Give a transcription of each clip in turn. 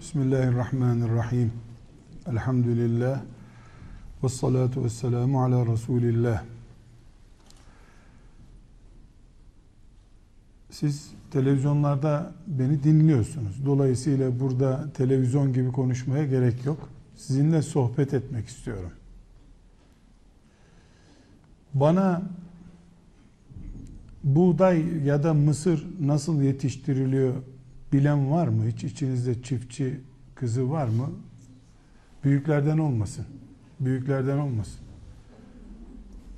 Bismillahirrahmanirrahim. Elhamdülillah. Ve salatu ve selamu ala Resulillah. Siz televizyonlarda beni dinliyorsunuz. Dolayısıyla burada televizyon gibi konuşmaya gerek yok. Sizinle sohbet etmek istiyorum. Bana buğday ya da mısır nasıl yetiştiriliyor bilen var mı? Hiç içinizde çiftçi kızı var mı? Büyüklerden olmasın. Büyüklerden olmasın.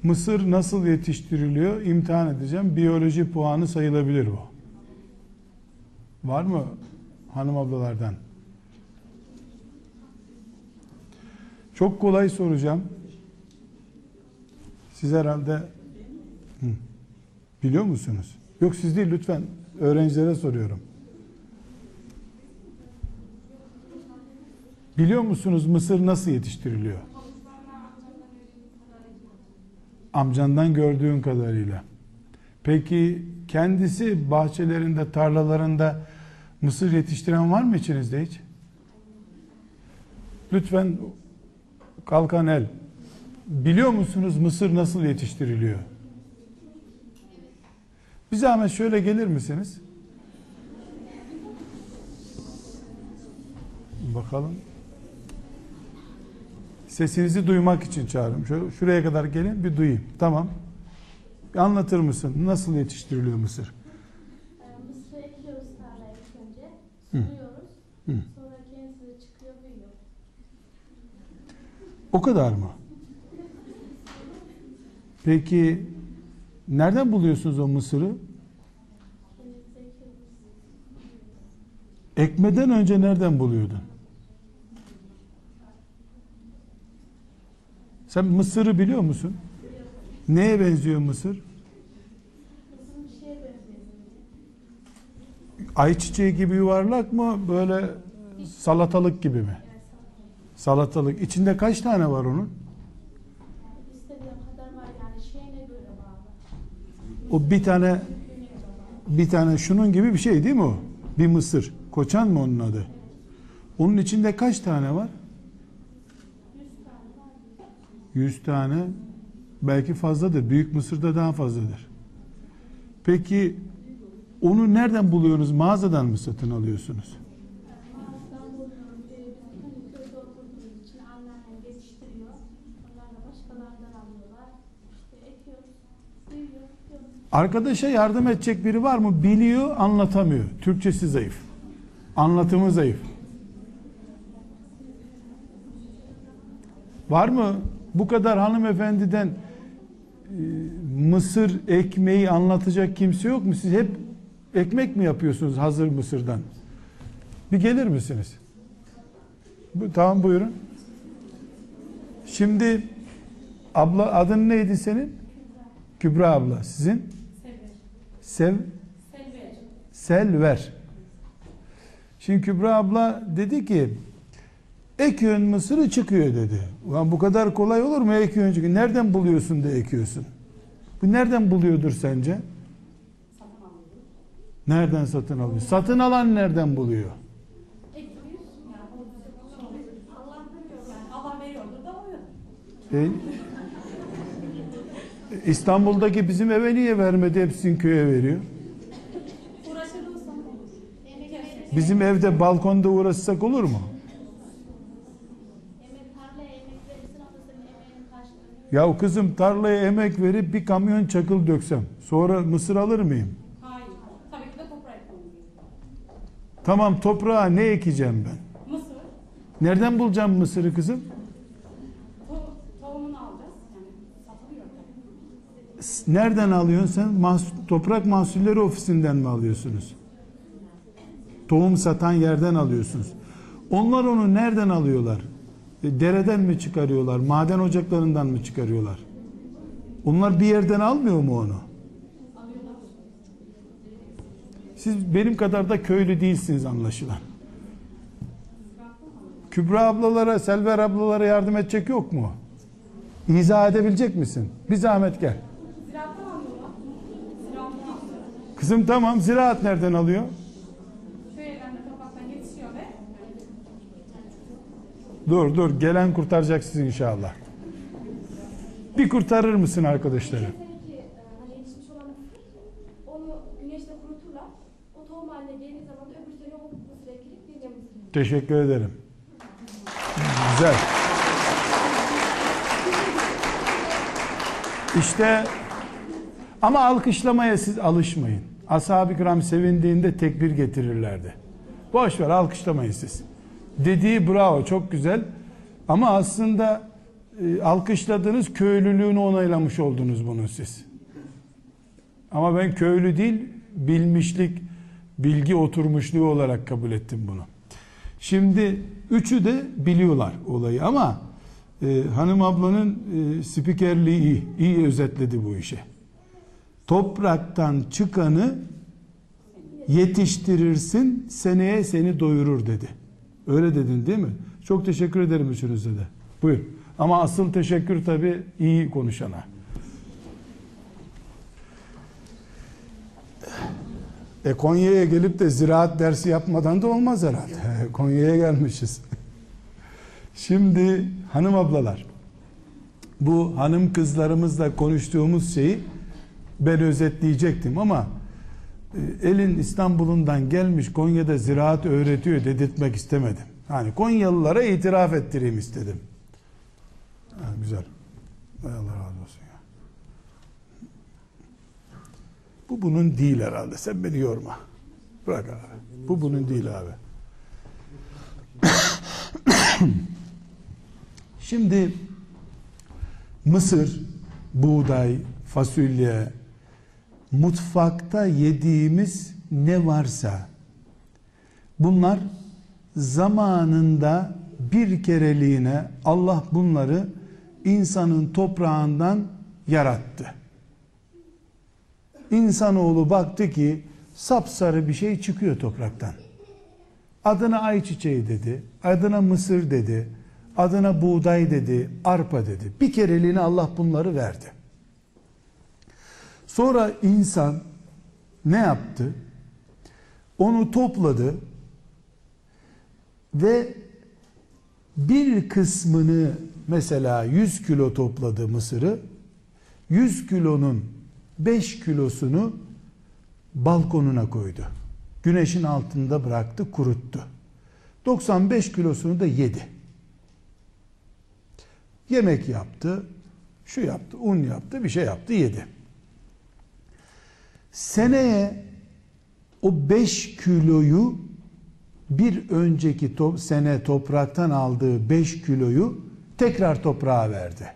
Mısır nasıl yetiştiriliyor? İmtihan edeceğim. Biyoloji puanı sayılabilir bu. Var mı hanım ablalardan? Çok kolay soracağım. Siz herhalde Hı. biliyor musunuz? Yok siz değil lütfen öğrencilere soruyorum. Biliyor musunuz mısır nasıl yetiştiriliyor? Amcandan gördüğün kadarıyla. Peki kendisi bahçelerinde, tarlalarında mısır yetiştiren var mı içinizde hiç? Lütfen kalkan el. Biliyor musunuz mısır nasıl yetiştiriliyor? Bir zahmet şöyle gelir misiniz? Bakalım. Sesinizi duymak için çağırıyorum. Şöyle, şuraya kadar gelin bir duyayım. Tamam. Bir anlatır mısın? Nasıl yetiştiriliyor mısır? Mısırı ekiyoruz tarlaya ilk önce. Suluyoruz. Hı. Sonra kendisi çıkıyor büyüyor. O kadar mı? Peki nereden buluyorsunuz o mısırı? Ekmeden önce nereden buluyordun? Sen mısırı biliyor musun? Neye benziyor mısır? Ayçiçeği gibi yuvarlak mı? Böyle salatalık gibi mi? Salatalık. İçinde kaç tane var onun? O bir tane bir tane şunun gibi bir şey değil mi o? Bir mısır. Koçan mı onun adı? Onun içinde kaç tane var? 100 tane. Belki fazladır. Büyük mısırda daha fazladır. Peki onu nereden buluyorsunuz? Mağazadan mı satın alıyorsunuz? Arkadaşa yardım edecek biri var mı? Biliyor, anlatamıyor. Türkçesi zayıf. Anlatımı zayıf. Var mı? Bu kadar hanımefendiden e, mısır ekmeği anlatacak kimse yok mu? Siz hep ekmek mi yapıyorsunuz hazır mısırdan? Bir gelir misiniz? Bu, tamam buyurun. Şimdi abla adın neydi senin? Kübra abla. Sizin? Sev Selver. Şimdi Kübra abla dedi ki ekiyorsun mısırı çıkıyor dedi. Ulan bu kadar kolay olur mu ekiyorsun çıkıyor. Nereden buluyorsun da ekiyorsun? Bu nereden buluyordur sence? Nereden satın alıyor? Satın alan nereden buluyor? E, İstanbul'daki bizim eve niye vermedi? Hepsini köye veriyor. Bizim evde balkonda uğraşsak olur mu? Emek tarlaya emek verirsin ama senin emeğinin karşılığını Ya kızım tarlaya emek verip bir kamyon çakıl döksem sonra mısır alır mıyım? Hayır. Tabii ki de gerekiyor. Tamam toprağa ne ekeceğim ben? Mısır, Nereden bulacağım mısırı kızım? to- tohumunu alacağız. Yani satılıyor Nereden alıyorsun sen? Mahs- Toprak Mahsulleri Ofisi'nden mi alıyorsunuz? Tohum satan yerden alıyorsunuz. Onlar onu nereden alıyorlar? E, Dereden mi çıkarıyorlar? Maden ocaklarından mı çıkarıyorlar? Onlar bir yerden almıyor mu onu? Siz benim kadar da köylü değilsiniz anlaşılan. Kübra ablalara, Selver ablalara yardım edecek yok mu? İzah edebilecek misin? Bir zahmet gel. Kızım tamam ziraat nereden alıyor? Köy evlerinde topraktan yetişiyor ve Dur dur gelen kurtaracak sizi inşallah. Bir kurtarır mısın arkadaşları? Teşekkür ederim. Güzel. İşte ama alkışlamaya siz alışmayın. Ashab-ı kiram sevindiğinde tekbir getirirlerdi. Boş ver alkışlamayın siz. Dediği bravo çok güzel. Ama aslında e, alkışladığınız köylülüğünü onaylamış oldunuz bunu siz. Ama ben köylü değil bilmişlik, bilgi oturmuşluğu olarak kabul ettim bunu. Şimdi üçü de biliyorlar olayı ama e, hanım ablanın e, spikerliği iyi, iyi özetledi bu işi. Topraktan çıkanı yetiştirirsin, seneye seni doyurur dedi. Öyle dedin değil mi? Çok teşekkür ederim üçünüze de. Buyur. Ama asıl teşekkür tabii iyi konuşana. E Konya'ya gelip de ziraat dersi yapmadan da olmaz herhalde. Konya'ya gelmişiz. Şimdi hanım ablalar, bu hanım kızlarımızla konuştuğumuz şeyi ben özetleyecektim ama elin İstanbul'undan gelmiş Konya'da ziraat öğretiyor dedirtmek istemedim. Hani Konyalılara itiraf ettireyim istedim. Ha, güzel. Allah razı olsun ya. Bu bunun değil herhalde. Sen beni yorma. Bırak abi. Bu bunun değil abi. Şimdi mısır, buğday, fasulye, mutfakta yediğimiz ne varsa bunlar zamanında bir kereliğine Allah bunları insanın toprağından yarattı. İnsanoğlu baktı ki sapsarı bir şey çıkıyor topraktan. Adına ayçiçeği dedi, adına mısır dedi, adına buğday dedi, arpa dedi. Bir kereliğine Allah bunları verdi. Sonra insan ne yaptı? Onu topladı ve bir kısmını mesela 100 kilo topladı mısırı 100 kilonun 5 kilosunu balkonuna koydu. Güneşin altında bıraktı, kuruttu. 95 kilosunu da yedi. Yemek yaptı, şu yaptı, un yaptı, bir şey yaptı, yedi. Seneye o 5 kiloyu bir önceki to sene topraktan aldığı 5 kiloyu tekrar toprağa verdi.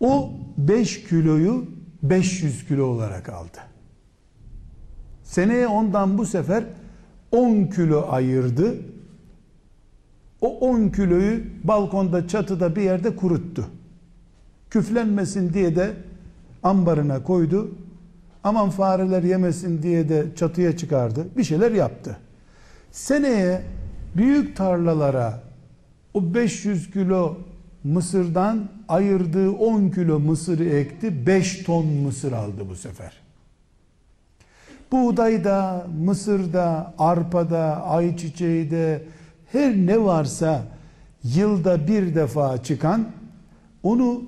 O 5 kiloyu 500 kilo olarak aldı. Seneye ondan bu sefer 10 kilo ayırdı. O 10 kiloyu balkonda çatıda bir yerde kuruttu. Küflenmesin diye de ambarına koydu. Aman fareler yemesin diye de çatıya çıkardı. Bir şeyler yaptı. Seneye büyük tarlalara o 500 kilo mısırdan ayırdığı 10 kilo mısırı ekti. 5 ton mısır aldı bu sefer. Buğdayda, mısırda, arpada, ayçiçeği her ne varsa yılda bir defa çıkan onu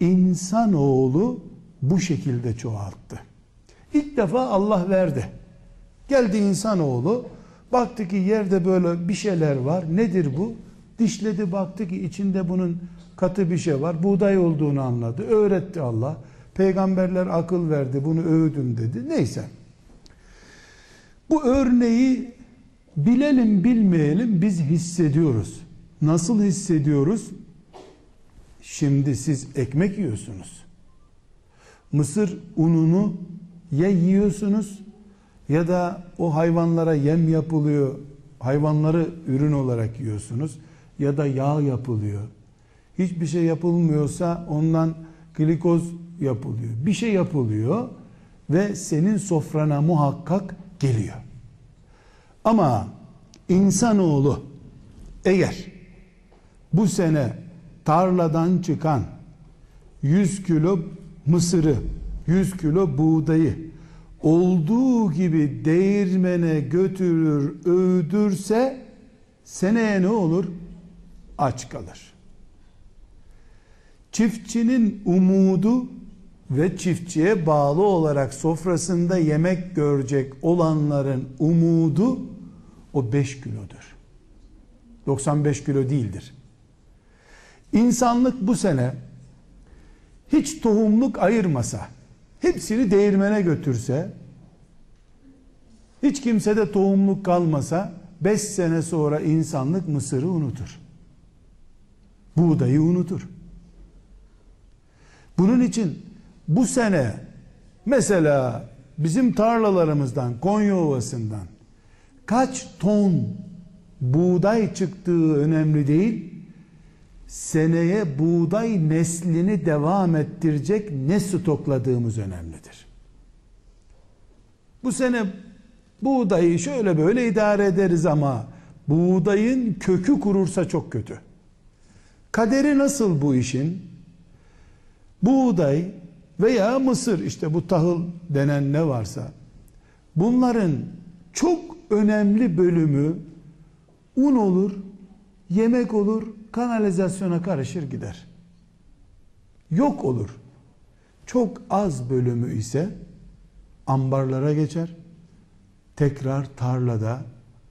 insanoğlu bu şekilde çoğalttı. İlk defa Allah verdi. Geldi insanoğlu baktı ki yerde böyle bir şeyler var. Nedir bu? Dişledi baktı ki içinde bunun katı bir şey var. Buğday olduğunu anladı. Öğretti Allah. Peygamberler akıl verdi. Bunu övdüm dedi. Neyse. Bu örneği bilelim bilmeyelim biz hissediyoruz. Nasıl hissediyoruz? Şimdi siz ekmek yiyorsunuz. Mısır ununu ya yiyorsunuz ya da o hayvanlara yem yapılıyor. Hayvanları ürün olarak yiyorsunuz ya da yağ yapılıyor. Hiçbir şey yapılmıyorsa ondan glikoz yapılıyor. Bir şey yapılıyor ve senin sofrana muhakkak geliyor. Ama insanoğlu eğer bu sene tarladan çıkan 100 kilo mısırı, 100 kilo buğdayı olduğu gibi değirmene götürür, öğüdürse seneye ne olur? aç kalır. Çiftçinin umudu ve çiftçiye bağlı olarak sofrasında yemek görecek olanların umudu o 5 kilodur. 95 kilo değildir. İnsanlık bu sene hiç tohumluk ayırmasa, hepsini değirmene götürse, hiç kimsede tohumluk kalmasa 5 sene sonra insanlık mısırı unutur. Buğdayı unutur. Bunun için bu sene mesela bizim tarlalarımızdan Konya Ovası'ndan kaç ton buğday çıktığı önemli değil. Seneye buğday neslini devam ettirecek ne stokladığımız önemlidir. Bu sene buğdayı şöyle böyle idare ederiz ama buğdayın kökü kurursa çok kötü. Kaderi nasıl bu işin? Buğday veya mısır işte bu tahıl denen ne varsa bunların çok önemli bölümü un olur, yemek olur, kanalizasyona karışır gider. Yok olur. Çok az bölümü ise ambarlara geçer. Tekrar tarlada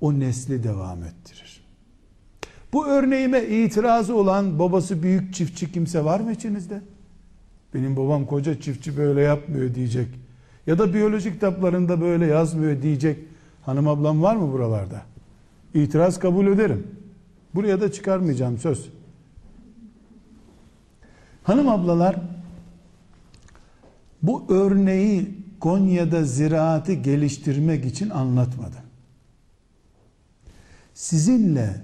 o nesli devam ettirir. Bu örneğime itirazı olan babası büyük çiftçi kimse var mı içinizde? Benim babam koca çiftçi böyle yapmıyor diyecek. Ya da biyoloji kitaplarında böyle yazmıyor diyecek hanım ablam var mı buralarda? İtiraz kabul ederim. Buraya da çıkarmayacağım söz. Hanım ablalar bu örneği Konya'da ziraatı geliştirmek için anlatmadım. Sizinle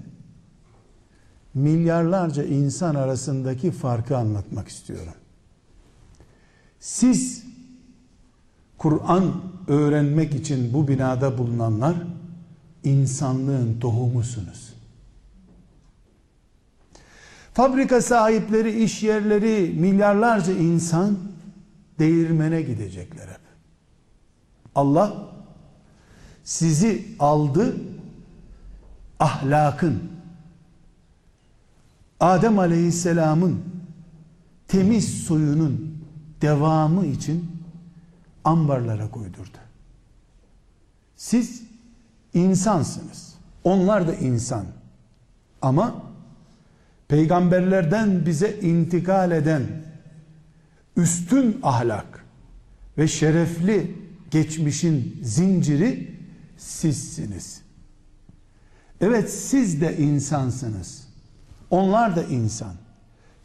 milyarlarca insan arasındaki farkı anlatmak istiyorum. Siz Kur'an öğrenmek için bu binada bulunanlar insanlığın tohumusunuz. Fabrika sahipleri, iş yerleri, milyarlarca insan değirmene gidecekler hep. Allah sizi aldı ahlakın Adem Aleyhisselam'ın temiz suyunun devamı için ambarlara koydurdu. Siz insansınız. Onlar da insan. Ama peygamberlerden bize intikal eden üstün ahlak ve şerefli geçmişin zinciri sizsiniz. Evet siz de insansınız. Onlar da insan.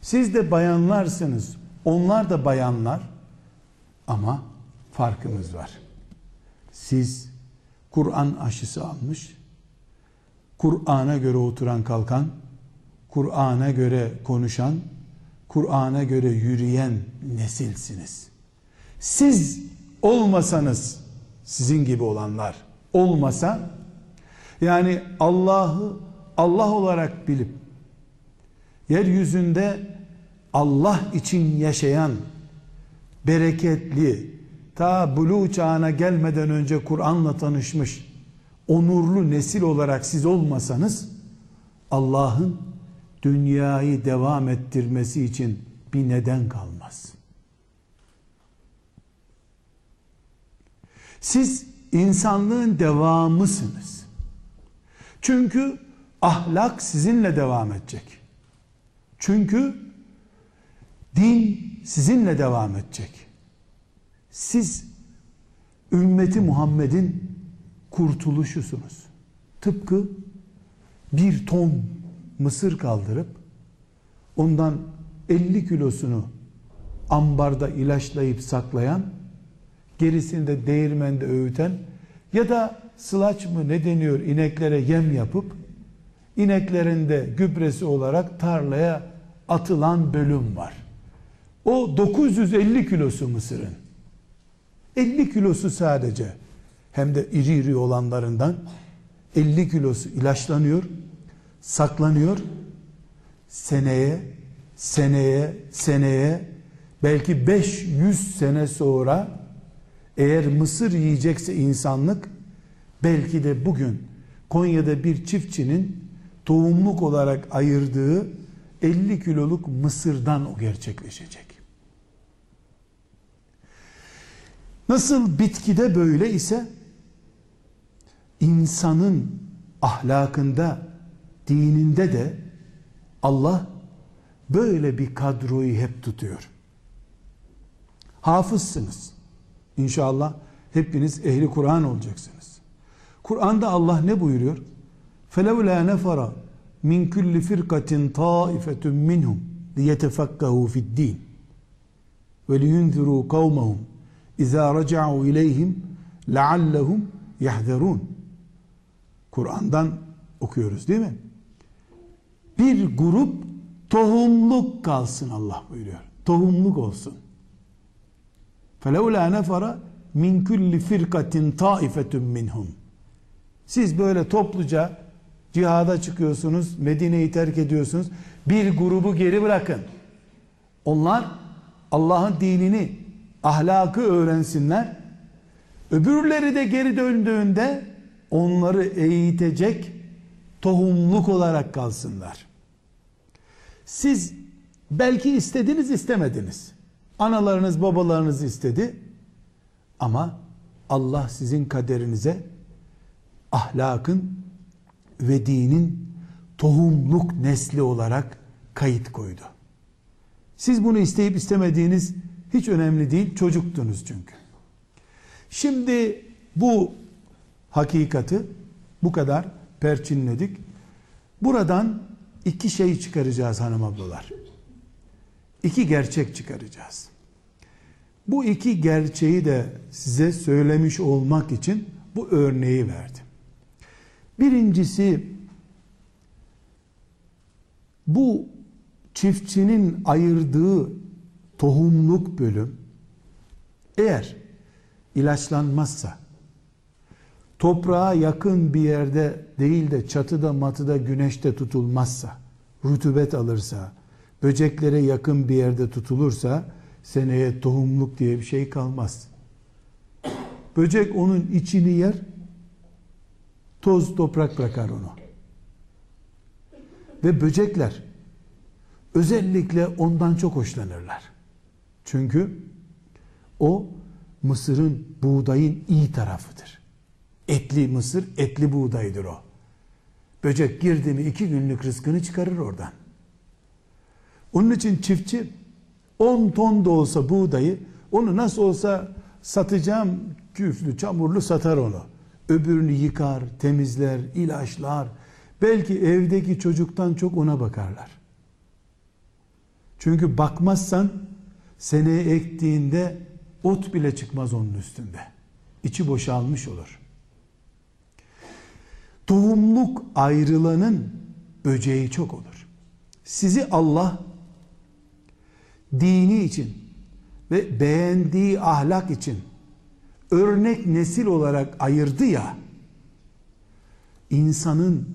Siz de bayanlarsınız. Onlar da bayanlar. Ama farkımız var. Siz Kur'an aşısı almış, Kur'an'a göre oturan kalkan, Kur'an'a göre konuşan, Kur'an'a göre yürüyen nesilsiniz. Siz olmasanız, sizin gibi olanlar olmasa, yani Allah'ı Allah olarak bilip, yeryüzünde Allah için yaşayan, bereketli, ta buluğ çağına gelmeden önce Kur'an'la tanışmış, onurlu nesil olarak siz olmasanız, Allah'ın dünyayı devam ettirmesi için bir neden kalmaz. Siz insanlığın devamısınız. Çünkü ahlak sizinle devam edecek. Çünkü din sizinle devam edecek. Siz ümmeti Muhammed'in kurtuluşusunuz. Tıpkı bir ton mısır kaldırıp ondan 50 kilosunu ambarda ilaçlayıp saklayan gerisini de değirmende öğüten ya da sılaç mı ne deniyor ineklere yem yapıp ineklerin de gübresi olarak tarlaya atılan bölüm var. O 950 kilosu mısırın. 50 kilosu sadece hem de iri iri olanlarından 50 kilosu ilaçlanıyor, saklanıyor. Seneye, seneye, seneye belki 500 sene sonra eğer mısır yiyecekse insanlık belki de bugün Konya'da bir çiftçinin tohumluk olarak ayırdığı 50 kiloluk mısırdan o gerçekleşecek. Nasıl bitkide böyle ise insanın ahlakında, dininde de Allah böyle bir kadroyu hep tutuyor. Hafızsınız. İnşallah hepiniz ehli Kur'an olacaksınız. Kur'an'da Allah ne buyuruyor? فَلَوْلَا نَفَرَ min kulli firkatin taifetun minhum liyetefakkahu fid din ve liyunziru kavmahum iza raca'u ileyhim leallehum yahzerun Kur'an'dan okuyoruz değil mi? Bir grup tohumluk kalsın Allah buyuruyor. Tohumluk olsun. فَلَوْلَا نَفَرَ min kulli firkatin taifetun minhum siz böyle topluca cihada çıkıyorsunuz, Medine'yi terk ediyorsunuz. Bir grubu geri bırakın. Onlar Allah'ın dinini, ahlakı öğrensinler. Öbürleri de geri döndüğünde onları eğitecek tohumluk olarak kalsınlar. Siz belki istediniz istemediniz. Analarınız babalarınız istedi. Ama Allah sizin kaderinize ahlakın ve dinin tohumluk nesli olarak kayıt koydu. Siz bunu isteyip istemediğiniz hiç önemli değil. Çocuktunuz çünkü. Şimdi bu hakikati bu kadar perçinledik. Buradan iki şey çıkaracağız hanım ablalar. İki gerçek çıkaracağız. Bu iki gerçeği de size söylemiş olmak için bu örneği verdim. Birincisi bu çiftçinin ayırdığı tohumluk bölüm eğer ilaçlanmazsa toprağa yakın bir yerde değil de çatıda matıda güneşte tutulmazsa rutubet alırsa böceklere yakın bir yerde tutulursa seneye tohumluk diye bir şey kalmaz. Böcek onun içini yer toz toprak bırakar onu. Ve böcekler özellikle ondan çok hoşlanırlar. Çünkü o mısırın, buğdayın iyi tarafıdır. Etli mısır, etli buğdaydır o. Böcek girdi mi iki günlük rızkını çıkarır oradan. Onun için çiftçi 10 ton da olsa buğdayı onu nasıl olsa satacağım küflü, çamurlu satar onu. Öbürünü yıkar, temizler, ilaçlar. Belki evdeki çocuktan çok ona bakarlar. Çünkü bakmazsan seneye ektiğinde ot bile çıkmaz onun üstünde. İçi boşalmış olur. Tohumluk ayrılanın böceği çok olur. Sizi Allah dini için ve beğendiği ahlak için örnek nesil olarak ayırdı ya insanın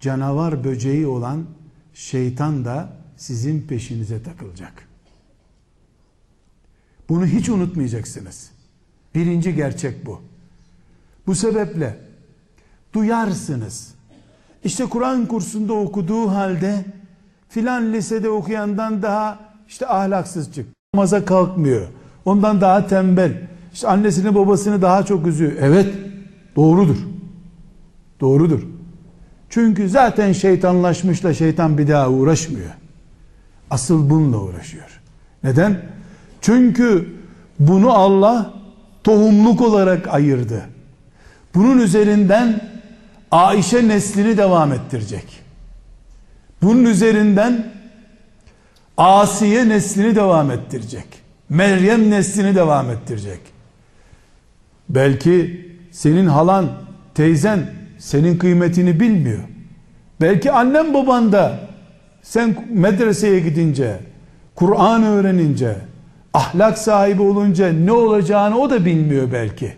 canavar böceği olan şeytan da sizin peşinize takılacak. Bunu hiç unutmayacaksınız. Birinci gerçek bu. Bu sebeple duyarsınız. İşte Kur'an kursunda okuduğu halde filan lisede okuyandan daha işte ahlaksız çık. Namaza kalkmıyor. Ondan daha tembel. İşte annesini babasını daha çok üzüyor. Evet doğrudur. Doğrudur. Çünkü zaten şeytanlaşmışla şeytan bir daha uğraşmıyor. Asıl bununla uğraşıyor. Neden? Çünkü bunu Allah tohumluk olarak ayırdı. Bunun üzerinden Aişe neslini devam ettirecek. Bunun üzerinden Asiye neslini devam ettirecek. Meryem neslini devam ettirecek. Belki senin halan, teyzen senin kıymetini bilmiyor. Belki annem baban da sen medreseye gidince, Kur'an öğrenince, ahlak sahibi olunca ne olacağını o da bilmiyor belki.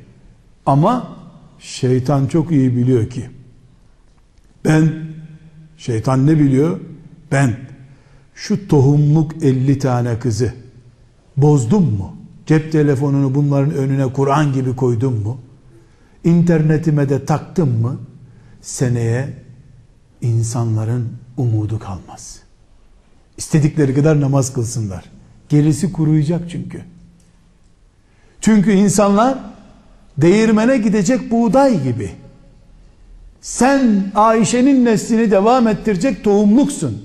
Ama şeytan çok iyi biliyor ki ben şeytan ne biliyor? Ben şu tohumluk 50 tane kızı bozdum mu? Cep telefonunu bunların önüne Kur'an gibi koydum mu? İnternetime de taktım mı? Seneye insanların umudu kalmaz. İstedikleri kadar namaz kılsınlar. Gerisi kuruyacak çünkü. Çünkü insanlar değirmene gidecek buğday gibi. Sen Ayşe'nin neslini devam ettirecek tohumluksun.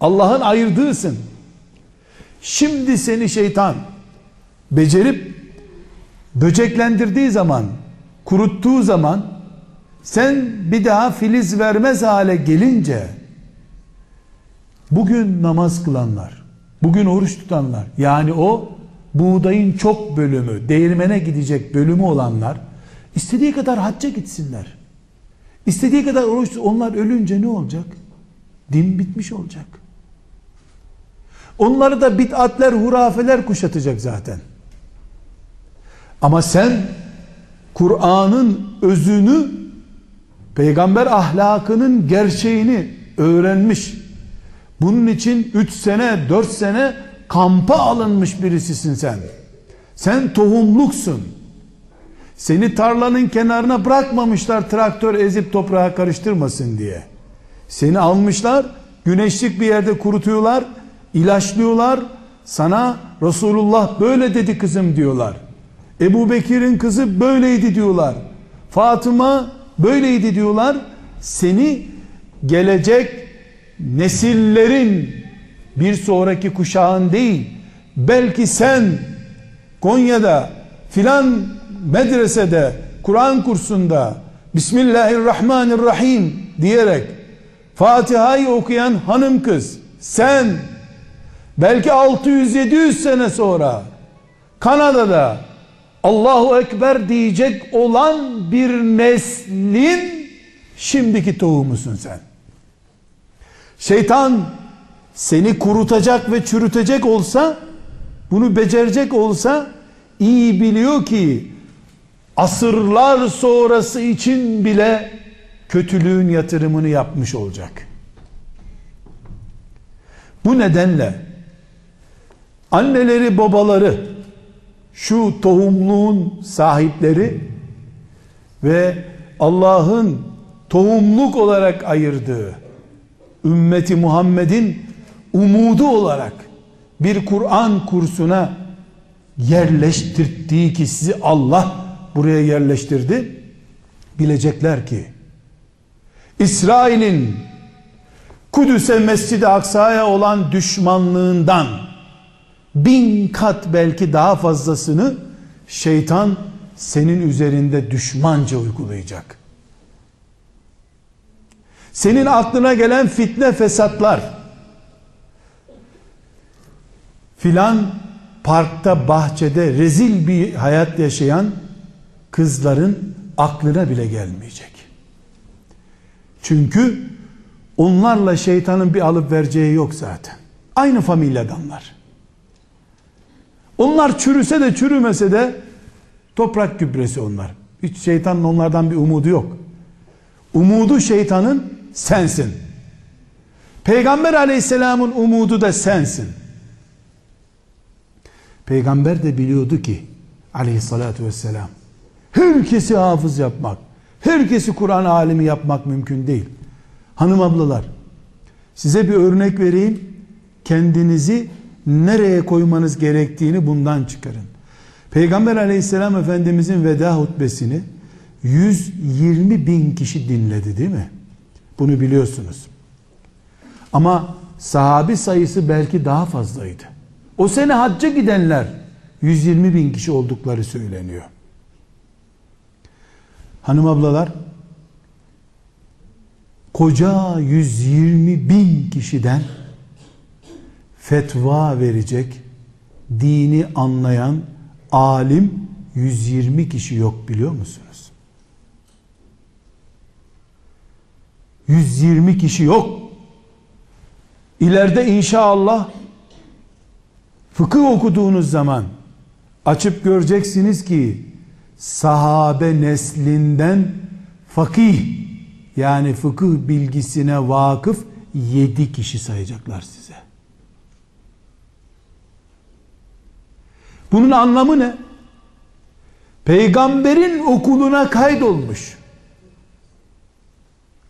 Allah'ın ayırdığısın. Şimdi seni şeytan becerip böceklendirdiği zaman, kuruttuğu zaman sen bir daha filiz vermez hale gelince bugün namaz kılanlar, bugün oruç tutanlar yani o buğdayın çok bölümü, değirmene gidecek bölümü olanlar istediği kadar hacca gitsinler. İstediği kadar oruç onlar ölünce ne olacak? Din bitmiş olacak. Onları da bid'atler, hurafeler kuşatacak zaten. Ama sen Kur'an'ın özünü, peygamber ahlakının gerçeğini öğrenmiş. Bunun için 3 sene, 4 sene kampa alınmış birisisin sen. Sen tohumluksun. Seni tarlanın kenarına bırakmamışlar traktör ezip toprağa karıştırmasın diye. Seni almışlar, güneşlik bir yerde kurutuyorlar, ilaçlıyorlar. Sana Resulullah böyle dedi kızım diyorlar. Ebu Bekir'in kızı böyleydi diyorlar. Fatıma böyleydi diyorlar. Seni gelecek nesillerin bir sonraki kuşağın değil, belki sen Konya'da filan medresede, Kur'an kursunda Bismillahirrahmanirrahim diyerek Fatiha'yı okuyan hanım kız sen belki 600-700 sene sonra Kanada'da Allahu Ekber diyecek olan bir neslin şimdiki tohumusun sen. Şeytan seni kurutacak ve çürütecek olsa bunu becerecek olsa iyi biliyor ki asırlar sonrası için bile kötülüğün yatırımını yapmış olacak. Bu nedenle anneleri babaları şu tohumluğun sahipleri ve Allah'ın tohumluk olarak ayırdığı ümmeti Muhammed'in umudu olarak bir Kur'an kursuna yerleştirdiği ki sizi Allah buraya yerleştirdi bilecekler ki İsrail'in Kudüs'e Mescid-i Aksa'ya olan düşmanlığından bin kat belki daha fazlasını şeytan senin üzerinde düşmanca uygulayacak. Senin aklına gelen fitne fesatlar filan parkta bahçede rezil bir hayat yaşayan kızların aklına bile gelmeyecek. Çünkü onlarla şeytanın bir alıp vereceği yok zaten. Aynı familyadanlar. Onlar çürüse de çürümese de toprak gübresi onlar. Hiç şeytanın onlardan bir umudu yok. Umudu şeytanın sensin. Peygamber aleyhisselamın umudu da sensin. Peygamber de biliyordu ki aleyhissalatü vesselam herkesi hafız yapmak, herkesi Kur'an alimi yapmak mümkün değil. Hanım ablalar size bir örnek vereyim. Kendinizi nereye koymanız gerektiğini bundan çıkarın. Peygamber aleyhisselam efendimizin veda hutbesini 120 bin kişi dinledi değil mi? Bunu biliyorsunuz. Ama sahabi sayısı belki daha fazlaydı. O sene hacca gidenler 120 bin kişi oldukları söyleniyor. Hanım ablalar koca 120 bin kişiden fetva verecek dini anlayan alim 120 kişi yok biliyor musunuz? 120 kişi yok. İleride inşallah fıkıh okuduğunuz zaman açıp göreceksiniz ki sahabe neslinden fakih yani fıkıh bilgisine vakıf 7 kişi sayacaklar size. Bunun anlamı ne? Peygamberin okuluna kaydolmuş.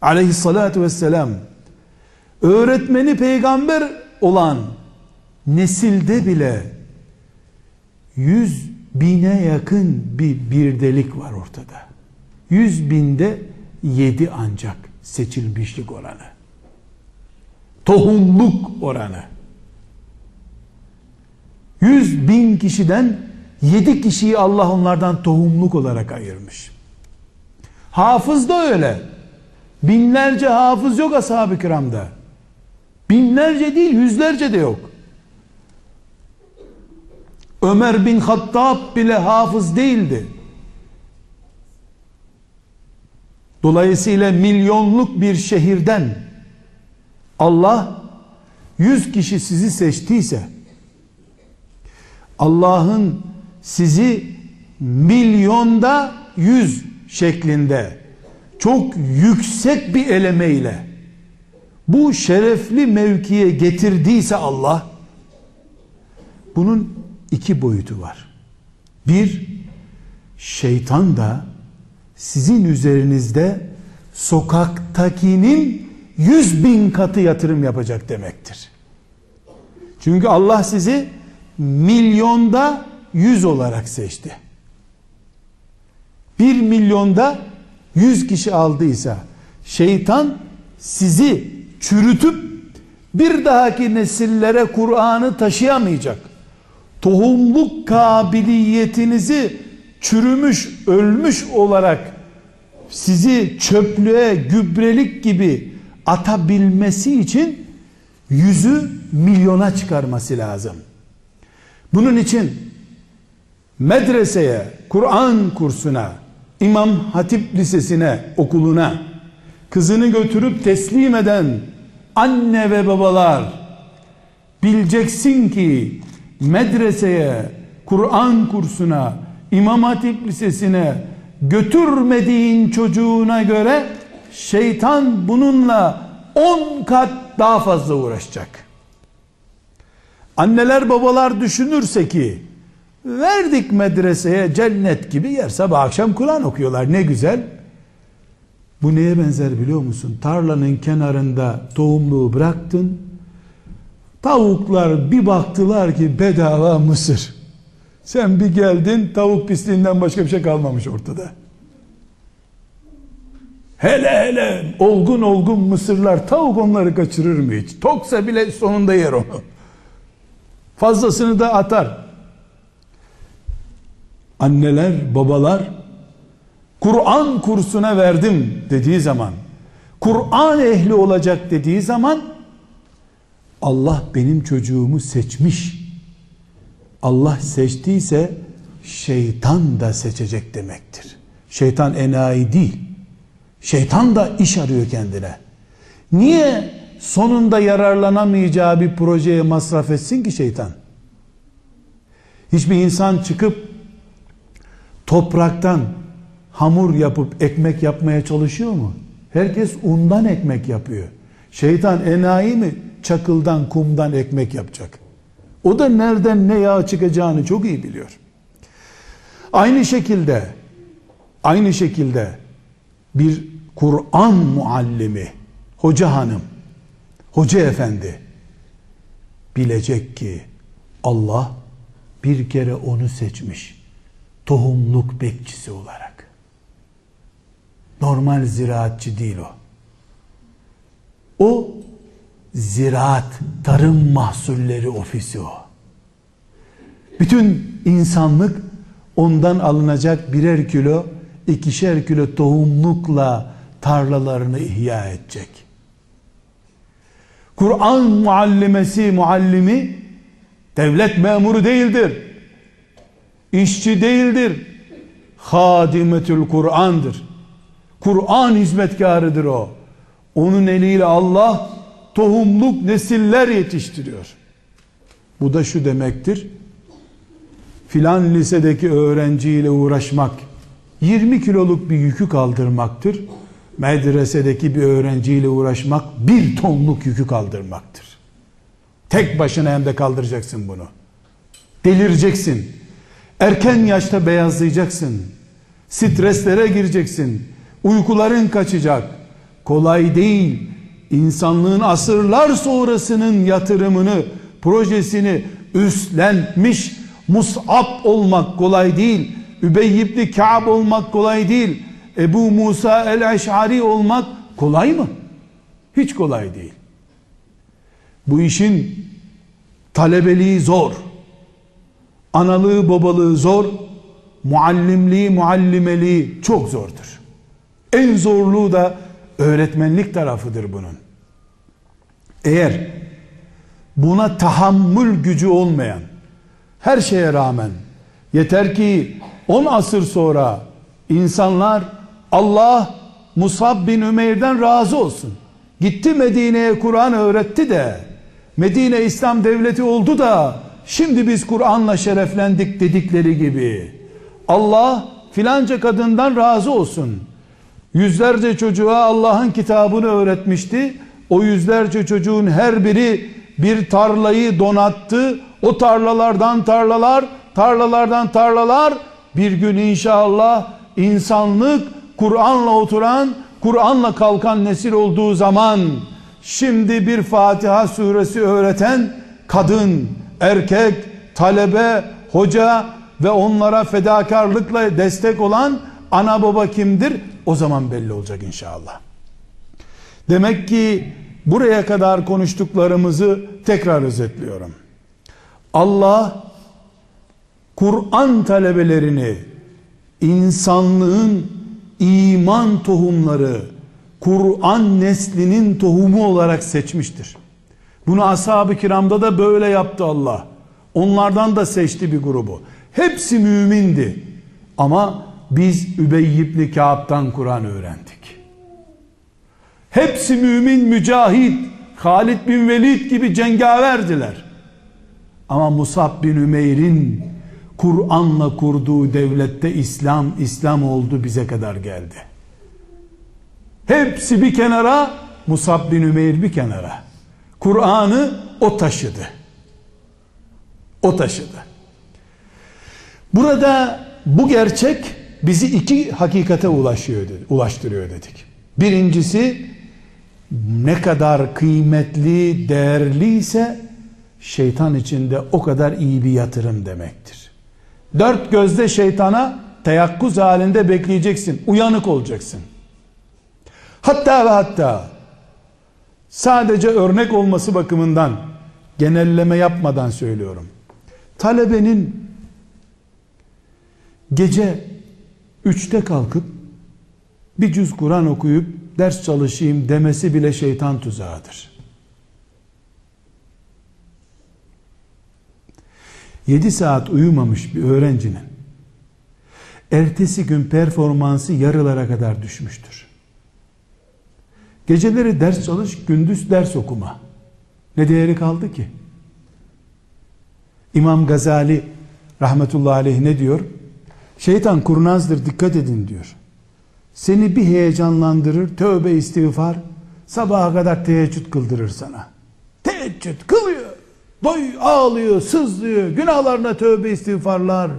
aleyhissalatu vesselam öğretmeni peygamber olan nesilde bile yüz bine yakın bir birdelik var ortada. Yüz binde yedi ancak seçilmişlik oranı. Tohumluk oranı. Yüz bin kişiden yedi kişiyi Allah onlardan tohumluk olarak ayırmış. Hafız da öyle. Binlerce hafız yok ashab-ı kiramda. Binlerce değil yüzlerce de yok. Ömer bin Hattab bile hafız değildi. Dolayısıyla milyonluk bir şehirden Allah yüz kişi sizi seçtiyse Allah'ın sizi milyonda yüz şeklinde çok yüksek bir elemeyle bu şerefli mevkiye getirdiyse Allah bunun iki boyutu var. Bir, şeytan da sizin üzerinizde sokaktakinin yüz bin katı yatırım yapacak demektir. Çünkü Allah sizi milyonda yüz olarak seçti. Bir milyonda yüz kişi aldıysa şeytan sizi çürütüp bir dahaki nesillere Kur'an'ı taşıyamayacak. Tohumluk kabiliyetinizi çürümüş, ölmüş olarak sizi çöplüğe, gübrelik gibi atabilmesi için yüzü milyona çıkarması lazım. Bunun için medreseye, Kur'an kursuna, İmam Hatip Lisesi'ne, okuluna kızını götürüp teslim eden anne ve babalar bileceksin ki medreseye, Kur'an kursuna, İmam Hatip Lisesi'ne götürmediğin çocuğuna göre şeytan bununla 10 kat daha fazla uğraşacak. Anneler babalar düşünürse ki verdik medreseye cennet gibi yer sabah akşam Kur'an okuyorlar ne güzel. Bu neye benzer biliyor musun? Tarlanın kenarında tohumluğu bıraktın. Tavuklar bir baktılar ki bedava mısır. Sen bir geldin tavuk pisliğinden başka bir şey kalmamış ortada. Hele hele olgun olgun mısırlar tavuk onları kaçırır mı hiç? Toksa bile sonunda yer onu. Fazlasını da atar. Anneler, babalar Kur'an kursuna verdim dediği zaman Kur'an ehli olacak dediği zaman Allah benim çocuğumu seçmiş. Allah seçtiyse şeytan da seçecek demektir. Şeytan enayi değil. Şeytan da iş arıyor kendine. Niye sonunda yararlanamayacağı bir projeye masraf etsin ki şeytan? Hiçbir insan çıkıp topraktan hamur yapıp ekmek yapmaya çalışıyor mu? Herkes undan ekmek yapıyor. Şeytan enayi mi çakıldan kumdan ekmek yapacak? O da nereden ne yağ çıkacağını çok iyi biliyor. Aynı şekilde aynı şekilde bir Kur'an muallimi, hoca hanım, hoca efendi bilecek ki Allah bir kere onu seçmiş. Tohumluk bekçisi olarak. Normal ziraatçı değil o. O ziraat, tarım mahsulleri ofisi o. Bütün insanlık ondan alınacak birer kilo, ikişer kilo tohumlukla tarlalarını ihya edecek. Kur'an muallimesi, muallimi devlet memuru değildir. İşçi değildir. Hadimetül Kur'an'dır. Kur'an hizmetkarıdır o. Onun eliyle Allah tohumluk nesiller yetiştiriyor. Bu da şu demektir. Filan lisedeki öğrenciyle uğraşmak 20 kiloluk bir yükü kaldırmaktır. Medresedeki bir öğrenciyle uğraşmak bir tonluk yükü kaldırmaktır. Tek başına hem de kaldıracaksın bunu. Delireceksin. Erken yaşta beyazlayacaksın. Streslere gireceksin. Uykuların kaçacak. kolay değil. İnsanlığın asırlar sonrasının yatırımını, projesini üstlenmiş Mus'ab olmak kolay değil. Übey ibn Ka'b olmak kolay değil. Ebu Musa el-Eş'ari olmak kolay mı? Hiç kolay değil. Bu işin talebeliği zor. Analığı babalığı zor. Muallimliği muallimeliği çok zordur. En zorluğu da öğretmenlik tarafıdır bunun. Eğer buna tahammül gücü olmayan her şeye rağmen yeter ki 10 asır sonra insanlar Allah Musab bin Ümeyr'den razı olsun. Gitti Medine'ye Kur'an öğretti de Medine İslam devleti oldu da şimdi biz Kur'an'la şereflendik dedikleri gibi Allah filanca kadından razı olsun. Yüzlerce çocuğa Allah'ın kitabını öğretmişti. O yüzlerce çocuğun her biri bir tarlayı donattı. O tarlalardan tarlalar, tarlalardan tarlalar bir gün inşallah insanlık Kur'an'la oturan, Kur'an'la kalkan nesil olduğu zaman şimdi bir Fatiha suresi öğreten kadın, erkek, talebe, hoca ve onlara fedakarlıkla destek olan ana baba kimdir? O zaman belli olacak inşallah. Demek ki buraya kadar konuştuklarımızı tekrar özetliyorum. Allah Kur'an talebelerini insanlığın iman tohumları, Kur'an neslinin tohumu olarak seçmiştir. Bunu ashab-ı kiramda da böyle yaptı Allah. Onlardan da seçti bir grubu. Hepsi mümindi. Ama biz Übey ibn Kâb'dan Kur'an öğrendik. Hepsi mümin, mücahit, Halid bin Velid gibi cengaverdiler. Ama Musab bin Ümeyr'in Kur'an'la kurduğu devlette İslam, İslam oldu bize kadar geldi. Hepsi bir kenara, Musab bin Ümeyr bir kenara. Kur'an'ı o taşıdı. O taşıdı. Burada bu gerçek bizi iki hakikate ulaşıyor, ulaştırıyor dedik. Birincisi ne kadar kıymetli, değerliyse şeytan içinde o kadar iyi bir yatırım demektir. Dört gözle şeytana teyakkuz halinde bekleyeceksin. Uyanık olacaksın. Hatta ve hatta sadece örnek olması bakımından genelleme yapmadan söylüyorum. Talebenin gece üçte kalkıp bir cüz Kur'an okuyup ders çalışayım demesi bile şeytan tuzağıdır. 7 saat uyumamış bir öğrencinin ertesi gün performansı yarılara kadar düşmüştür. Geceleri ders çalış, gündüz ders okuma. Ne değeri kaldı ki? İmam Gazali rahmetullahi aleyh ne diyor? Şeytan kurnazdır dikkat edin diyor. Seni bir heyecanlandırır, tövbe istiğfar, sabaha kadar teheccüd kıldırır sana. Teheccüd kılıyor. Doy ağlıyor, sızlıyor, günahlarına tövbe istiğfarlar.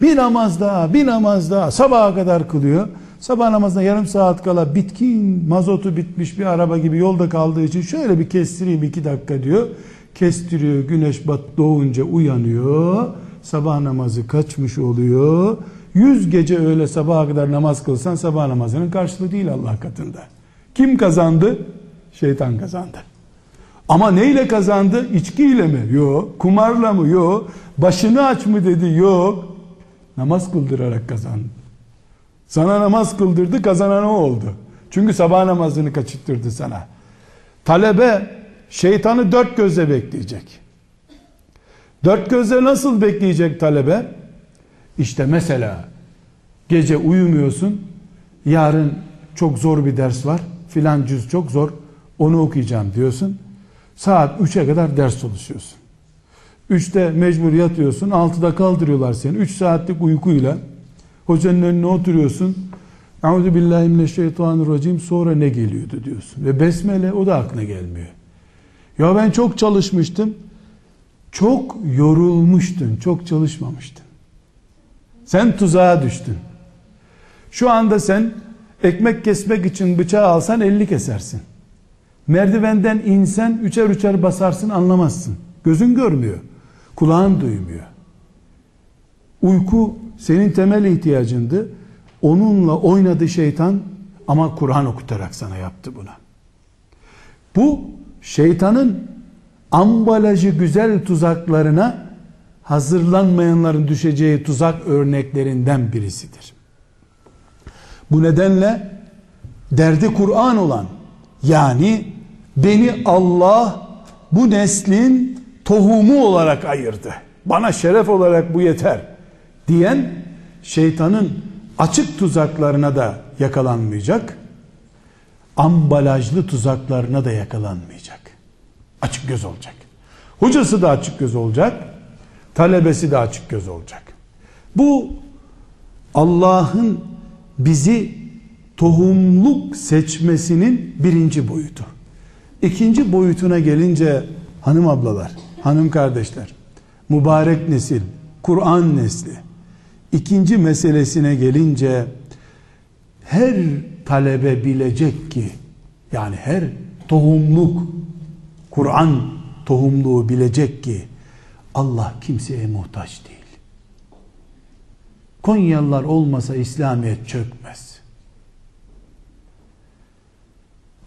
Bir namaz daha, bir namaz daha sabaha kadar kılıyor. Sabah namazına yarım saat kala bitkin, mazotu bitmiş bir araba gibi yolda kaldığı için şöyle bir kestireyim iki dakika diyor. Kestiriyor, güneş bat doğunca uyanıyor. Sabah namazı kaçmış oluyor. Yüz gece öyle sabaha kadar namaz kılsan sabah namazının karşılığı değil Allah katında. Kim kazandı? Şeytan kazandı. Ama neyle kazandı? İçkiyle mi? Yok. Kumarla mı? Yok. Başını aç mı dedi? Yok. Namaz kıldırarak kazandı. Sana namaz kıldırdı kazanan o oldu. Çünkü sabah namazını kaçırttırdı sana. Talebe şeytanı dört gözle bekleyecek. Dört gözle nasıl bekleyecek talebe? İşte mesela gece uyumuyorsun. Yarın çok zor bir ders var. Filan cüz çok zor. Onu okuyacağım diyorsun. Saat 3'e kadar ders çalışıyorsun. 3'te mecbur yatıyorsun. 6'da kaldırıyorlar seni. 3 saatlik uykuyla hocanın önüne oturuyorsun. Euzu billahi mineşşeytanirracim sonra ne geliyordu diyorsun. Ve besmele o da aklına gelmiyor. Ya ben çok çalışmıştım. Çok yorulmuştun. Çok çalışmamıştın. Sen tuzağa düştün. Şu anda sen Ekmek kesmek için bıçağı alsan 50 kesersin. Merdivenden insen üçer üçer basarsın anlamazsın. Gözün görmüyor. Kulağın duymuyor. Uyku senin temel ihtiyacındı. Onunla oynadı şeytan ama Kur'an okutarak sana yaptı buna. Bu şeytanın ambalajı güzel tuzaklarına hazırlanmayanların düşeceği tuzak örneklerinden birisidir. Bu nedenle derdi Kur'an olan yani beni Allah bu neslin tohumu olarak ayırdı. Bana şeref olarak bu yeter diyen şeytanın açık tuzaklarına da yakalanmayacak. Ambalajlı tuzaklarına da yakalanmayacak. Açık göz olacak. Hocası da açık göz olacak. Talebesi de açık göz olacak. Bu Allah'ın bizi tohumluk seçmesinin birinci boyutu. İkinci boyutuna gelince hanım ablalar, hanım kardeşler, mübarek nesil, Kur'an nesli. İkinci meselesine gelince her talebe bilecek ki yani her tohumluk Kur'an tohumluğu bilecek ki Allah kimseye muhtaç değil. Konyalılar olmasa İslamiyet çökmez.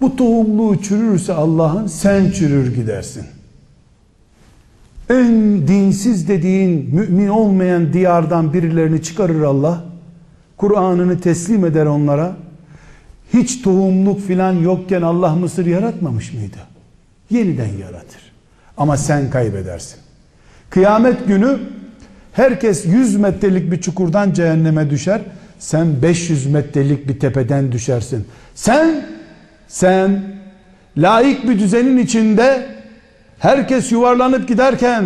Bu tohumluğu çürürse Allah'ın sen çürür gidersin. En dinsiz dediğin mümin olmayan diyardan birilerini çıkarır Allah. Kur'an'ını teslim eder onlara. Hiç tohumluk filan yokken Allah Mısır yaratmamış mıydı? Yeniden yaratır. Ama sen kaybedersin. Kıyamet günü herkes 100 metrelik bir çukurdan cehenneme düşer. Sen 500 metrelik bir tepeden düşersin. Sen sen laik bir düzenin içinde herkes yuvarlanıp giderken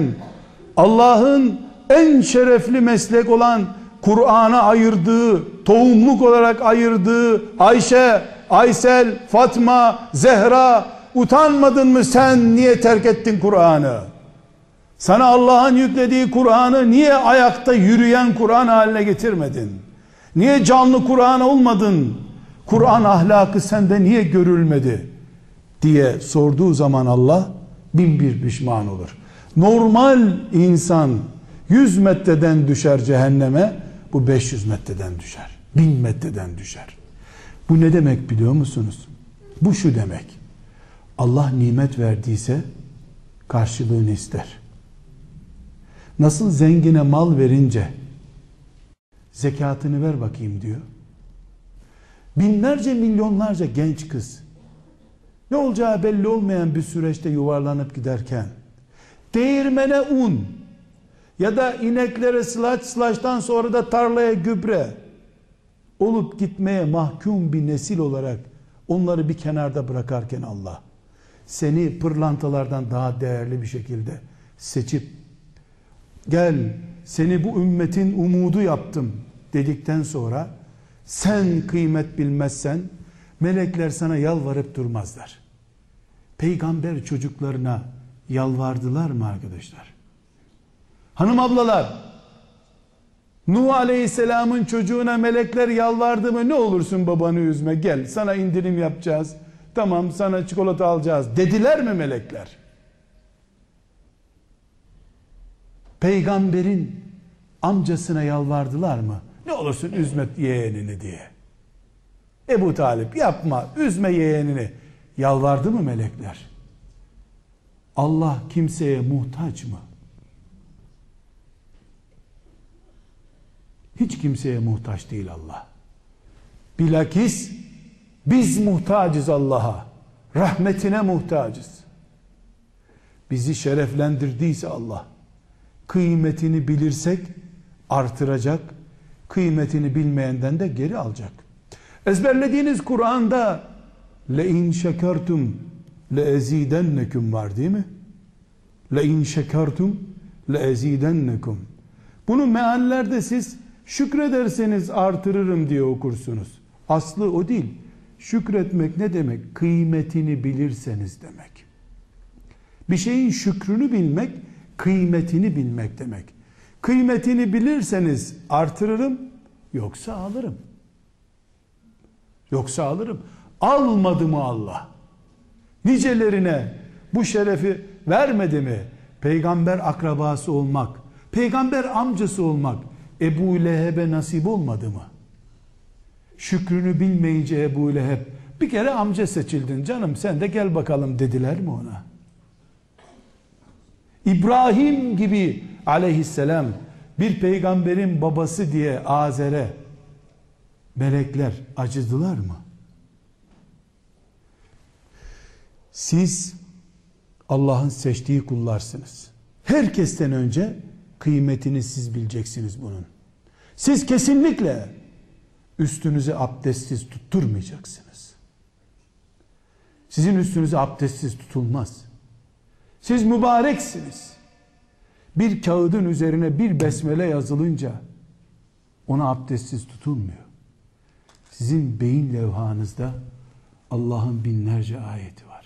Allah'ın en şerefli meslek olan Kur'an'a ayırdığı, tohumluk olarak ayırdığı Ayşe, Aysel, Fatma, Zehra utanmadın mı sen niye terk ettin Kur'an'ı? Sana Allah'ın yüklediği Kur'an'ı niye ayakta yürüyen Kur'an haline getirmedin? Niye canlı Kur'an olmadın? Kur'an ahlakı sende niye görülmedi? diye sorduğu zaman Allah bin bir pişman olur. Normal insan 100 metreden düşer cehenneme, bu 500 metreden düşer. 1000 metreden düşer. Bu ne demek biliyor musunuz? Bu şu demek. Allah nimet verdiyse karşılığını ister. Nasıl zengine mal verince zekatını ver bakayım diyor. Binlerce milyonlarca genç kız ne olacağı belli olmayan bir süreçte yuvarlanıp giderken değirmene un ya da ineklere sılaç sılaçtan sonra da tarlaya gübre olup gitmeye mahkum bir nesil olarak onları bir kenarda bırakarken Allah seni pırlantalardan daha değerli bir şekilde seçip gel seni bu ümmetin umudu yaptım dedikten sonra sen kıymet bilmezsen melekler sana yalvarıp durmazlar. Peygamber çocuklarına yalvardılar mı arkadaşlar? Hanım ablalar Nuh Aleyhisselam'ın çocuğuna melekler yalvardı mı ne olursun babanı üzme gel sana indirim yapacağız. Tamam sana çikolata alacağız dediler mi melekler? Peygamberin amcasına yalvardılar mı? Ne olursun üzme yeğenini diye. Ebu Talip yapma üzme yeğenini. Yalvardı mı melekler? Allah kimseye muhtaç mı? Hiç kimseye muhtaç değil Allah. Bilakis biz muhtacız Allah'a. Rahmetine muhtacız. Bizi şereflendirdiyse Allah kıymetini bilirsek artıracak, kıymetini bilmeyenden de geri alacak. Ezberlediğiniz Kur'an'da le in şekertum le ezidennekum var değil mi? Le in şekertum le ezidennekum. Bunu meallerde siz şükrederseniz artırırım diye okursunuz. Aslı o değil. Şükretmek ne demek? Kıymetini bilirseniz demek. Bir şeyin şükrünü bilmek, kıymetini bilmek demek. Kıymetini bilirseniz artırırım, yoksa alırım. Yoksa alırım. Almadı mı Allah? Nicelerine bu şerefi vermedi mi? Peygamber akrabası olmak, peygamber amcası olmak Ebu Leheb'e nasip olmadı mı? Şükrünü bilmeyince Ebu Leheb bir kere amca seçildin canım sen de gel bakalım dediler mi ona? İbrahim gibi aleyhisselam bir peygamberin babası diye Azer'e melekler acıdılar mı? Siz Allah'ın seçtiği kullarsınız. Herkesten önce kıymetini siz bileceksiniz bunun. Siz kesinlikle üstünüze abdestsiz tutturmayacaksınız. Sizin üstünüze abdestsiz tutulmaz. Siz mübareksiniz. Bir kağıdın üzerine bir besmele yazılınca ona abdestsiz tutulmuyor. Sizin beyin levhanızda Allah'ın binlerce ayeti var.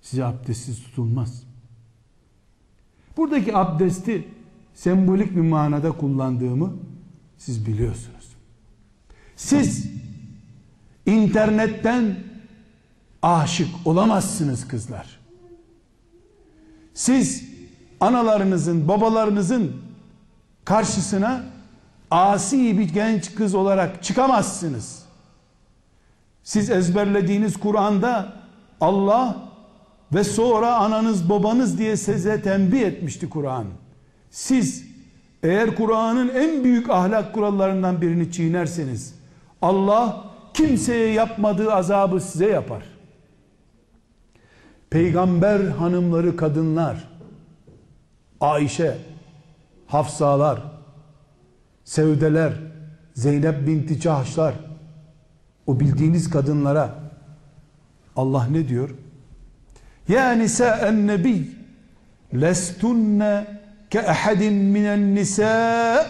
Size abdestsiz tutulmaz. Buradaki abdesti sembolik bir manada kullandığımı siz biliyorsunuz. Siz internetten aşık olamazsınız kızlar. Siz analarınızın, babalarınızın karşısına asi bir genç kız olarak çıkamazsınız. Siz ezberlediğiniz Kur'an'da Allah ve sonra ananız babanız diye size tembih etmişti Kur'an. Siz eğer Kur'an'ın en büyük ahlak kurallarından birini çiğnerseniz Allah kimseye yapmadığı azabı size yapar. Peygamber hanımları kadınlar Ayşe, Hafsalar, Sevdeler, Zeynep binti Cahşlar o bildiğiniz kadınlara Allah ne diyor? Ya nisa'en nebi lestunne ke ehadin minen nisa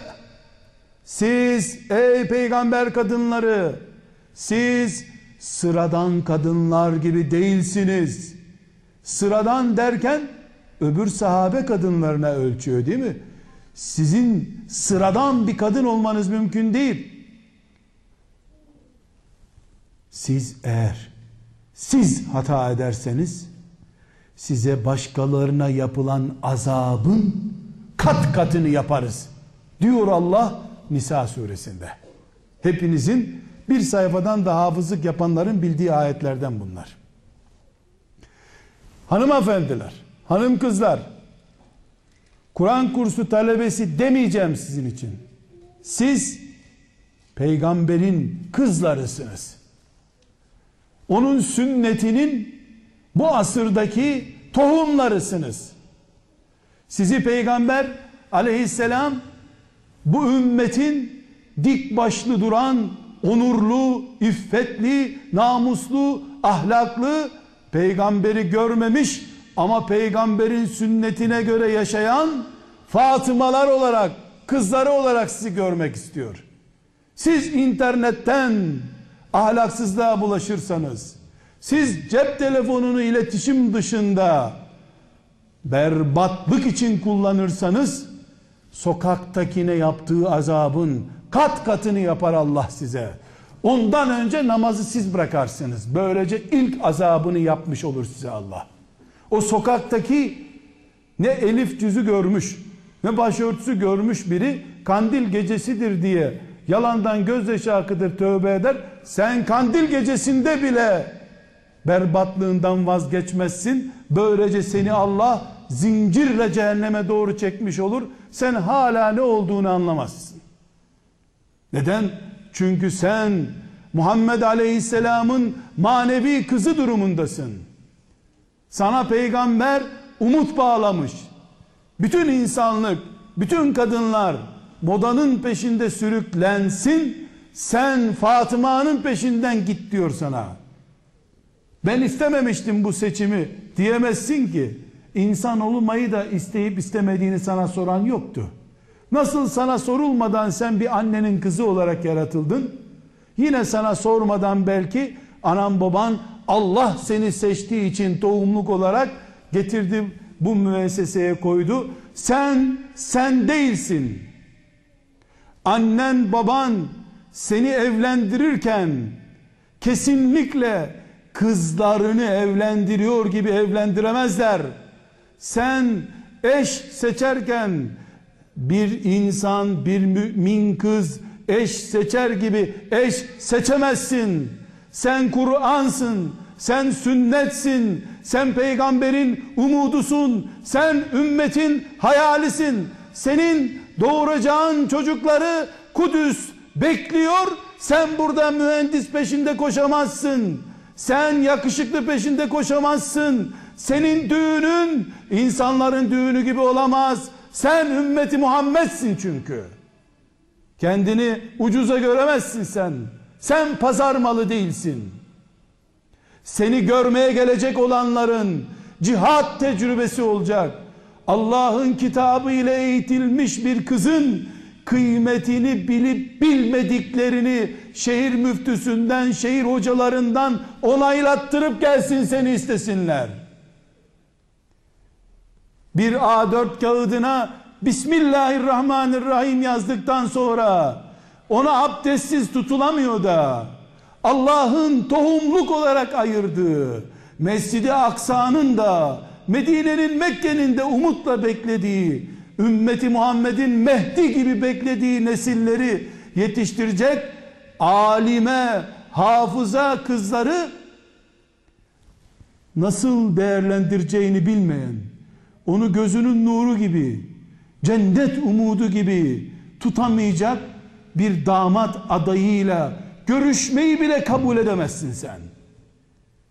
siz ey peygamber kadınları siz sıradan kadınlar gibi değilsiniz. Sıradan derken öbür sahabe kadınlarına ölçüyor değil mi? Sizin sıradan bir kadın olmanız mümkün değil. Siz eğer siz hata ederseniz size başkalarına yapılan azabın kat katını yaparız. Diyor Allah Nisa suresinde. Hepinizin bir sayfadan da hafızlık yapanların bildiği ayetlerden bunlar. Hanımefendiler, hanım kızlar, Kur'an kursu talebesi demeyeceğim sizin için. Siz peygamberin kızlarısınız. Onun sünnetinin bu asırdaki tohumlarısınız. Sizi peygamber aleyhisselam bu ümmetin dik başlı duran, onurlu, iffetli, namuslu, ahlaklı peygamberi görmemiş ama peygamberin sünnetine göre yaşayan Fatımalar olarak, kızları olarak sizi görmek istiyor. Siz internetten ahlaksızlığa bulaşırsanız, siz cep telefonunu iletişim dışında berbatlık için kullanırsanız sokaktakine yaptığı azabın kat katını yapar Allah size. Ondan önce namazı siz bırakarsınız. Böylece ilk azabını yapmış olur size Allah. O sokaktaki ne elif cüzü görmüş ne başörtüsü görmüş biri kandil gecesidir diye yalandan gözyaşı akıtır tövbe eder. Sen kandil gecesinde bile berbatlığından vazgeçmezsin. Böylece seni Allah zincirle cehenneme doğru çekmiş olur. Sen hala ne olduğunu anlamazsın. Neden? Çünkü sen Muhammed Aleyhisselam'ın manevi kızı durumundasın. Sana peygamber umut bağlamış. Bütün insanlık, bütün kadınlar modanın peşinde sürüklensin. Sen Fatıma'nın peşinden git diyor sana. Ben istememiştim bu seçimi diyemezsin ki. İnsan olmayı da isteyip istemediğini sana soran yoktu. Nasıl sana sorulmadan sen bir annenin kızı olarak yaratıldın? Yine sana sormadan belki anan baban Allah seni seçtiği için tohumluk olarak getirdi bu müesseseye koydu. Sen sen değilsin. Annen baban seni evlendirirken kesinlikle kızlarını evlendiriyor gibi evlendiremezler. Sen eş seçerken bir insan, bir mümin kız eş seçer gibi eş seçemezsin. Sen Kur'ansın, sen sünnetsin, sen peygamberin umudusun, sen ümmetin hayalisin. Senin doğuracağın çocukları Kudüs bekliyor. Sen burada mühendis peşinde koşamazsın. Sen yakışıklı peşinde koşamazsın. Senin düğünün insanların düğünü gibi olamaz. Sen ümmeti Muhammed'sin çünkü. Kendini ucuza göremezsin sen. Sen pazar malı değilsin. Seni görmeye gelecek olanların cihat tecrübesi olacak. Allah'ın kitabı ile eğitilmiş bir kızın kıymetini bilip bilmediklerini şehir müftüsünden, şehir hocalarından onaylattırıp gelsin seni istesinler. Bir A4 kağıdına Bismillahirrahmanirrahim yazdıktan sonra ona abdestsiz tutulamıyor da Allah'ın tohumluk olarak ayırdığı Mescid-i Aksa'nın da Medine'nin Mekke'nin de umutla beklediği ümmeti Muhammed'in Mehdi gibi beklediği nesilleri yetiştirecek alime, hafıza kızları nasıl değerlendireceğini bilmeyen, onu gözünün nuru gibi, cennet umudu gibi tutamayacak bir damat adayıyla görüşmeyi bile kabul edemezsin sen.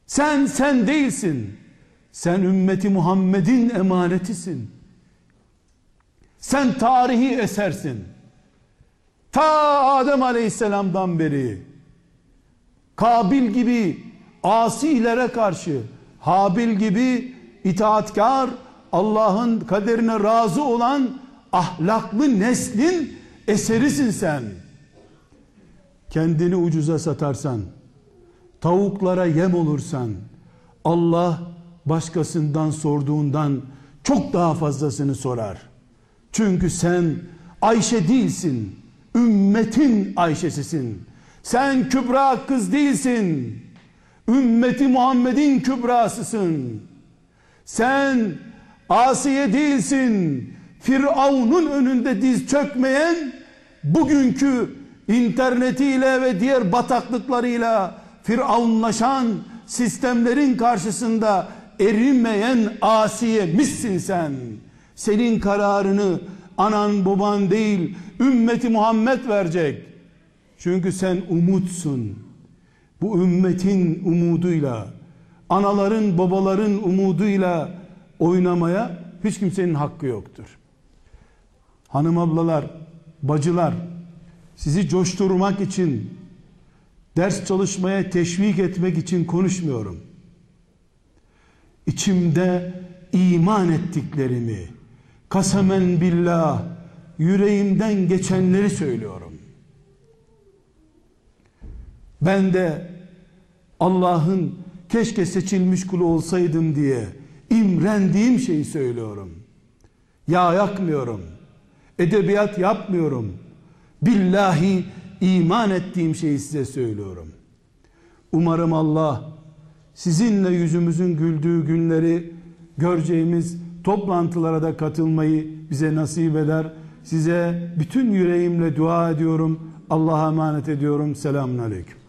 Sen sen değilsin. Sen ümmeti Muhammed'in emanetisin. Sen tarihi esersin. Ta Adem Aleyhisselam'dan beri Kabil gibi asilere karşı Habil gibi itaatkar Allah'ın kaderine razı olan ahlaklı neslin eserisin sen. Kendini ucuza satarsan, tavuklara yem olursan, Allah başkasından sorduğundan çok daha fazlasını sorar. Çünkü sen Ayşe değilsin, ümmetin Ayşe'sisin. Sen kübra kız değilsin, ümmeti Muhammed'in kübrasısın. Sen Asiye değilsin, Firavun'un önünde diz çökmeyen, bugünkü internetiyle ve diğer bataklıklarıyla firavunlaşan sistemlerin karşısında erimeyen Asiye misin sen? Senin kararını anan baban değil ümmeti Muhammed verecek. Çünkü sen umutsun. Bu ümmetin umuduyla, anaların babaların umuduyla oynamaya hiç kimsenin hakkı yoktur. Hanım ablalar, bacılar, sizi coşturmak için, ders çalışmaya teşvik etmek için konuşmuyorum. İçimde iman ettiklerimi, kasemen billah, yüreğimden geçenleri söylüyorum. Ben de Allah'ın keşke seçilmiş kulu olsaydım diye imrendiğim şeyi söylüyorum. Yağ yakmıyorum. Edebiyat yapmıyorum. Billahi iman ettiğim şeyi size söylüyorum. Umarım Allah sizinle yüzümüzün güldüğü günleri göreceğimiz toplantılara da katılmayı bize nasip eder. Size bütün yüreğimle dua ediyorum. Allah'a emanet ediyorum. Selamun Aleyküm.